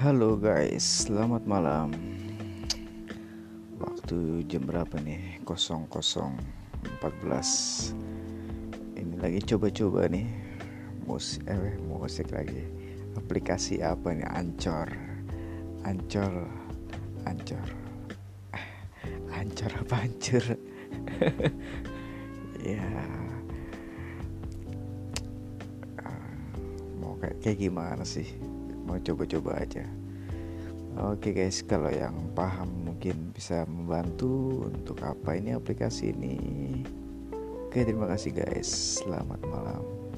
Halo guys, selamat malam. Waktu jam berapa nih? 00.14. Ini lagi coba-coba nih musik eh musik lagi. Aplikasi apa nih? Ancor. Ancor. Ancor. Ancor apa ancur? ya. Ah, mau kayak kayak gimana sih? Mau coba-coba aja Oke guys, kalau yang paham mungkin bisa membantu untuk apa ini aplikasi ini. Oke, terima kasih guys. Selamat malam.